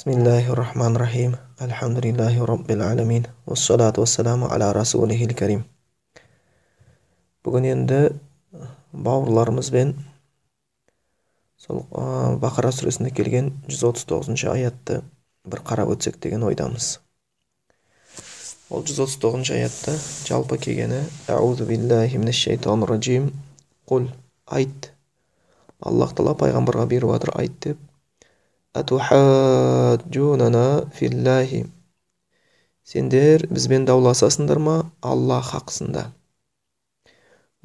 Bismillahirrahmanirrahim. Elhamdülillahi Rabbil alamin. уассалату уассаламу аля rasulihil карим Бүгін енді бауырларымызбен сол бақара сүресінде келген 139 аятты бір қарап өтсек деген ойдамыз ол 139 аятта жалпы келгені әузу биллахи минаш шайтанир раджим айт аллах тағала пайғамбарға беріп жатыр айт деп филлахи сендер бізбен дауласасыңдар ма аллах хақысында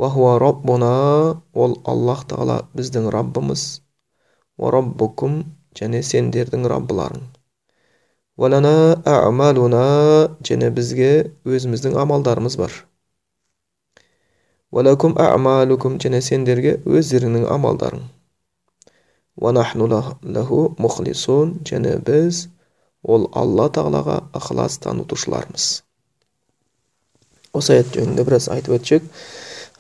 уахуа роббуна ол аллах тағала біздің раббымыз уа роббукум және сендердің раббыларың уалана амалуна және бізге өзіміздің амалдарымыз бар уалакум амалукум және сендерге өздеріңнің амалдарың және біз ол алла тағалаға ықылас танытушылармыз. Осы аят жөнінде біраз айтып өтсек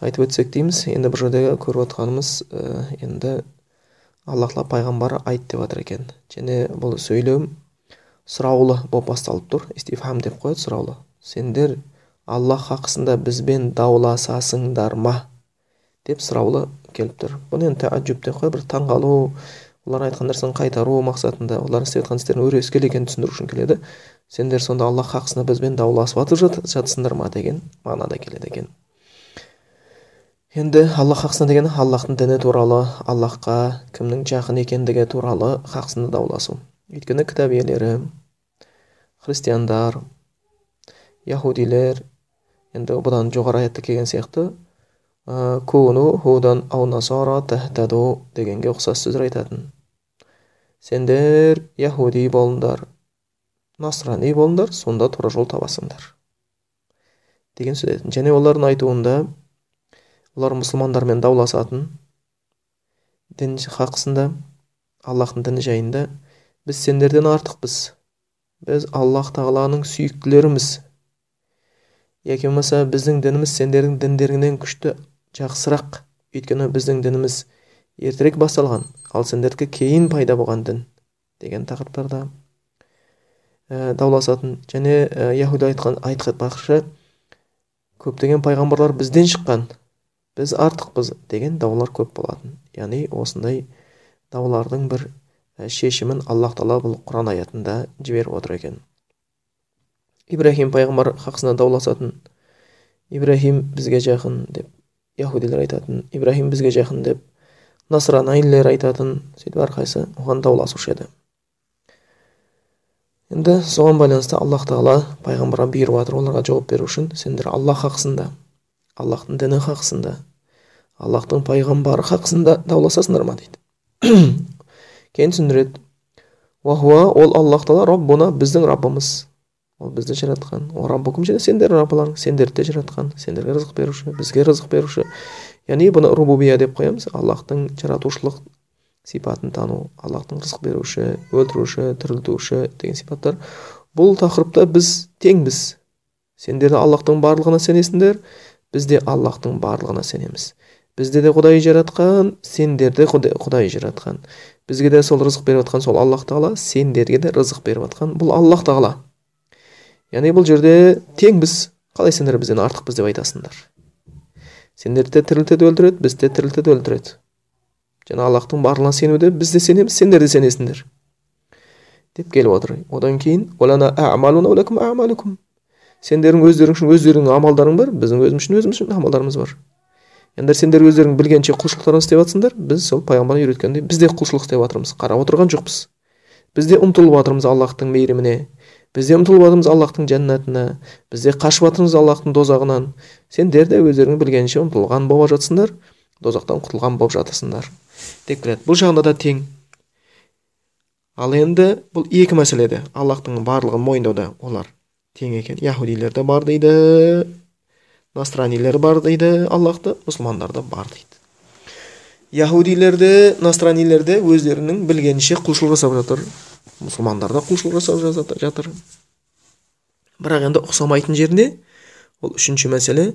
айтып өтсек дейміз. Енді бұл жердегі көріп отырғанымыз ә, енді алла тағала пайғамбар айт деп жатыр екен. Және бұл сөйлем сұраулы болып басталып тұр. Истифхам деп қояды сұраулы. Сендер аллах хақысында бізбен дауласасыңдар ма? деп сұраулы келіп тұр. Бұны енді деп қояды бір таңғалу олар айтқан нәрсені қайтару мақсатында олардың істеп жатқан істерінің өрескел екенін түсіндіру үшін келеді. Сендер сонда аллах хақысында бізбен дауласып жатып жатсыңдар ма деген мағынада келеді екен. Енді аллах хақысында деген аллахтың діні туралы аллахқа кімнің жақын екендігі туралы хақысында дауласу. Өйткені кітап иелері христиандар яхудилер енді бұдан жоғары аятта келген сияқты куну худан ау насара тахтаду дегенге ұқсас сөздер айтатын. Сендер яхуди болыңдар насрани болыңдар сонда тура жол табасыңдар деген сөз айтатын. Және олардың айтуында олар мұсылмандармен дауласатын дін хақысында аллахтың діні жайында біз сендерден артықпыз. Біз аллах тағаланың сүйіктілеріміз. Яки болмаса біздің дініміз сендердің діндеріңнен күшті жақсырақ. Өйткені біздің дініміз ертерек басталған ал сендердікі кейін пайда болған дін деген тақырыптарда ә, дауласатын. Және ә, айтқан көптеген пайғамбарлар бізден шыққан біз артықпыз деген даулар көп болатын. Яғни осындай даулардың бір ә, шешімін аллах тағала бұл құран аятында жіберіп отыр екен. Ибраһим пайғамбар хақысында дауласатын ибраһим бізге жақын деп яхудилер айтатын ибраһим бізге жақын деп насранайлер айтатын сөйтіп әрқайсысы оған дауласушы еді. Енді соған байланысты аллах тағала пайғамбарға бұйырып жатыр оларға жауап беру үшін сендер аллах хақысында аллахтың діні хақысында аллахтың пайғамбары хақысында дауласасыңдар ма дейді. Кейін түсіндіреді. Ол аллах тағала роббуна біздің раббымыз ол бізді жаратқан раббукум және сендер раббыларың сендерді де жаратқан сендерге рызық беруші бізге рызық беруші. Яғни бұны рубубия деп қоямыз. Аллахтың жаратушылық сипатын тану аллахтың рызық беруші өлтіруші тірілтуші деген сипаттар. Бұл тақырыпта біз теңбіз. Сендер де аллахтың барлығына сенесіңдер. Біз де аллахтың барлығына сенеміз. Бізді де құдай жаратқан сендерді құдай, құдай жаратқан бізге де сол рызық беріп жатқан сол аллах тағала сендерге де рызық беріп жатқан бұл аллах тағала. Яғни бұл жерде теңбіз қалай сендер бізден артықпыз деп айтасыңдар? Сендерді де тірілтеді өлтіреді бізді де тірілтеді өлтіреді. Және аллахтың барлығына сенуде біз де сенеміз сендер де сенесіңдер. Деп келіп отыр. Одан кейін сендердің өздерің үшін өздеріңнің амалдарың бар біздің өзіміз үшін өзіміз үшін амалдарымыз бар. Енді сендер өздерің білгенше құлшылықтарыңды істеп жатсыңдар біз сол пайғамбар үйреткендей біз де құлшылық істеп жатырмыз қарап отырған жоқпыз. Біз де ұмтылып жатырмыз аллахтың мейіріміне біз де ұмтылып жатырмыз аллахтың жәннатына біз де қашып жатырмыз аллахтың дозағынан. Сендер де өздерің білгенше ұмтылған болып жатсыңдар дозақтан құтылған болып жатасыңдар. Деп келеді бұл жағында да тең. Ал енді бұл екі мәселеде аллахтың барлығын мойындауда олар тең екен. Яхудилер де бар дейді настранилер бар дейді аллахты мұсылмандар да бар дейді. Яхудилер де настранилер де өздерінің білгенінше құлшылық жасап жатыр мұсылмандар да құлшылық жасап жатыр. Бірақ енді ұқсамайтын жерінде ол үшінші мәселе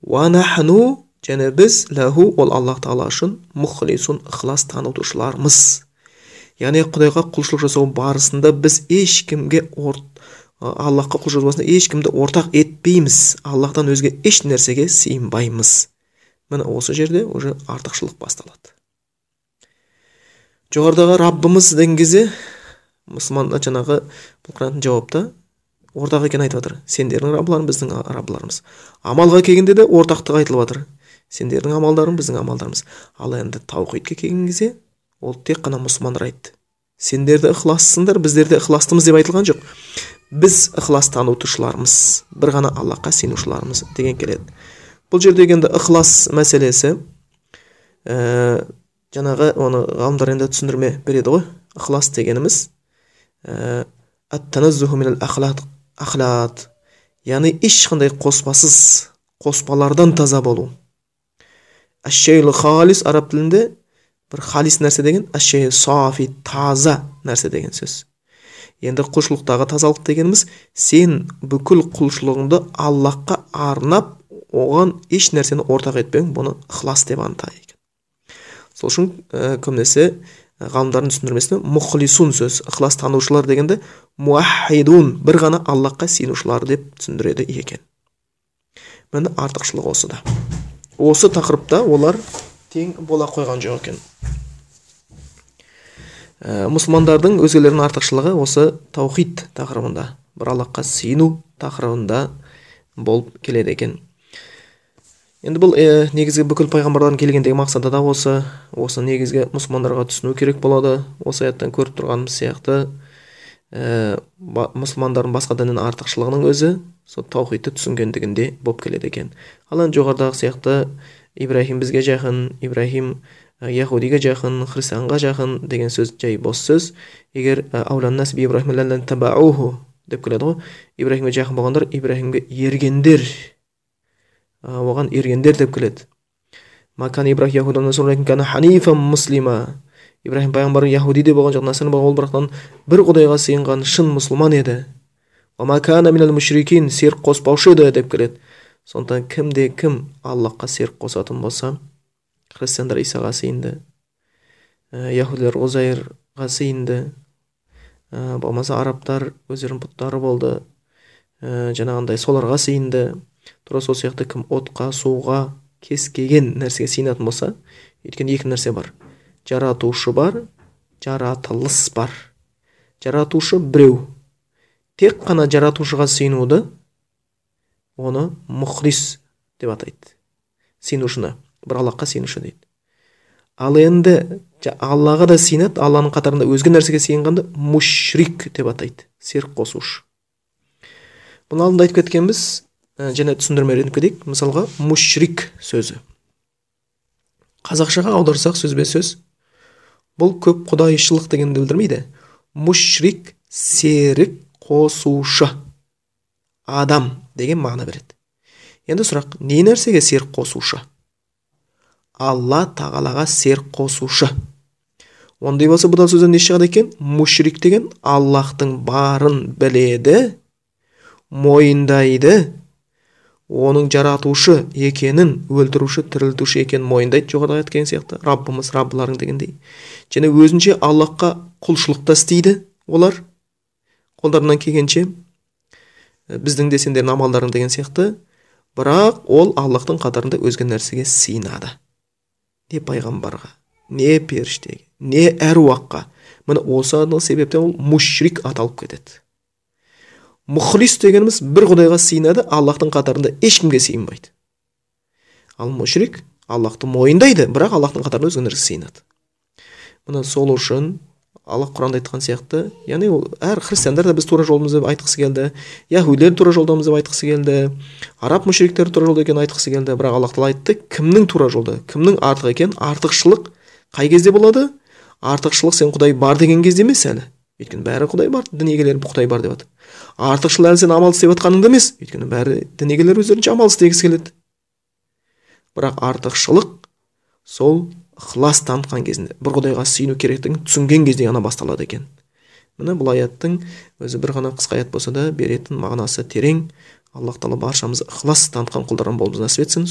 уанахну және біз ләху ол аллах тағала үшін мұхлисун ықылас танытушылармыз. Яғни құдайға құлшылық жасау барысында біз ешкімге ор... аллахқа құлшылық жасауында ешкімді ортақ етпейміз. Аллахтан өзге еш нәрсеге сыйынбаймыз. Міне осы жерде уже артықшылық басталады. Жоғарыдағы раббымыз деген кезде мұсылман жаңағы бұл құран жауапта ортақ екенін айтып жатыр. Сендердің раббыларың біздің раббыларымыз амалға келгенде де ортақтық айтылып жатыр. Сендердің амалдарың біздің амалдарымыз. Ал енді таухидке келген кезде ол тек қана мұсылмандар айтты. Сендер де ықылассыңдар біздер де ықыластымыз деп айтылған жоқ. Біз ықылас танытушылармыз бір ғана аллахқа сенушілармыз деген келеді. Бұл жерде енді ықылас мәселесі ә, жаңағы оны ғалымдар енді түсіндірме береді ғой. Ықылас дегеніміз ә, яғни ешқандай қоспасыз қоспалардан таза болу. Әшшейлі халис араб тілінде бір халис нәрсе деген әшшей сафи таза нәрсе деген сөз. Енді құлшылықтағы тазалық дегеніміз сен бүкіл құлшылығыңды аллахқа арнап оған еш нәрсені ортақ етпең бұны ықылас деп екен сол үшін ә, көбінесе ғалымдардың түсіндірмесінде мұхлисун сөз ықылас танушылар дегенде муахидун бір ғана аллахқа сенушілар деп түсіндіреді екен міне артықшылығы осыда осы тақырыпта олар тең бола қойған жоқ екен ә, мұсылмандардың өзгелердің артықшылығы осы таухид тақырыбында бір аллахқа сыйыну тақырыбында болып келеді екен енді бұл ә, негізгі бүкіл пайғамбарлардың келгендегі мақсаты да осы. Осы негізгі мұсылмандарға түсіну керек болады. Осы аяттан көріп тұрғанымыз сияқты. Ә, мұсылмандардың басқа діннен артықшылығының өзі сол таухидты түсінгендігінде болып келеді екен. Ал енді жоғарыдағы сияқты ибраһим бізге жақын ибраһим яхудиге жақын христианға жақын деген сөз жай бос сөз. Егер деп келеді ғой. Ибраһимге жақын болғандар ибраһимге ергендер. Оған ергендер деп келеді. Ибраһим пайғамбар яхуди де болған жоқ насрани болған ол бірақтан бір құдайға сыйынған шын мұсылман еді. Мушрикин серік қоспаушы еді деп келеді. Сондықтан кімде кім аллахқа серік қосатын болса христиандар исаға сыйынды. Ә, яхудилер узайрға сыйынды. Ә, болмаса арабтар өздерінің бұттары болды. Ә, жаңағындай соларға сыйынды. Тура сол сияқты кім отқа суға кез келген нәрсеге сыйынатын болса өйткені екі нәрсе бар. Жаратушы бар жаратылыс бар. Жаратушы біреу. Тек қана жаратушыға сыйынуды оны мұхрис деп атайды. Сыйынушыны бір аллахқа сыйынушы дейді. Ал енді аллаға да сыйынады алланың қатарында өзге нәрсеге сыйынғанды мушрик деп атайды серік қосушы. Бұны алдында айтып кеткенбіз және түсіндірме ретінде кетейік мысалға мушрик сөзі. Қазақшаға аударсақ сөзбе сөз бұл көп құдайшылық дегенді білдірмейді. Мушрик серік қосушы адам деген мағына береді. Енді сұрақ не нәрсеге серік қосушы? Алла тағалаға серік қосушы. Ондай болса бұдан сөзден не шығады екен? Мушрик деген аллахтың барын біледі мойындайды оның жаратушы екенін өлтіруші тірілтуші екенін мойындайды жоғарыда айтқан сияқты. Раббымыз раббыларың дегендей. Және өзінше аллахқа құлшылықта істейді олар. Қолдарынан келгенше біздің де сендердің амалдарың деген сияқты. Бірақ ол аллахтың қатарында өзге нәрсеге сыйынады. Не пайғамбарға не періштеге не әруаққа. Міне осы себептен ол мушрик аталып кетеді. Мұхлис дегеніміз бір құдайға сыйынады аллахтың қатарында ешкімге сыйынбайды ал мушрик аллахты мойындайды бірақ аллахтың қатарында өзге нәрсеге сыйынады міне сол үшін алла құранда айтқан сияқты яғни ол әр христиандар да біз тура жолдамыз деп айтқысы келді яхудилер тура жолдамыз деп айтқысы келді араб мүшриктер тура жолда екенін айтқысы келді бірақ аллах тағала айтты кімнің тура жолда кімнің артық екенін артықшылық қай кезде болады артықшылық сен құдай бар деген кезде емес әлі өйткені бәрі құдай бар дін егелері құдай бар деп жатыр артықшылық әлі сен амал істеп жатқаныңда емес. Өйткені бәрі дін егелері өздерінше амал істегісі келеді. Бірақ артықшылық сол ықылас танытқан кезінде бір құдайға сүйіну керектігін түсінген кезде ғана басталады екен. Міне бұл аяттың өзі бір ғана қысқа аят болса да беретін мағынасы терең. Аллах тағала баршамызды ықылас танытқан құлдардан болуымызды нәсіп етсін.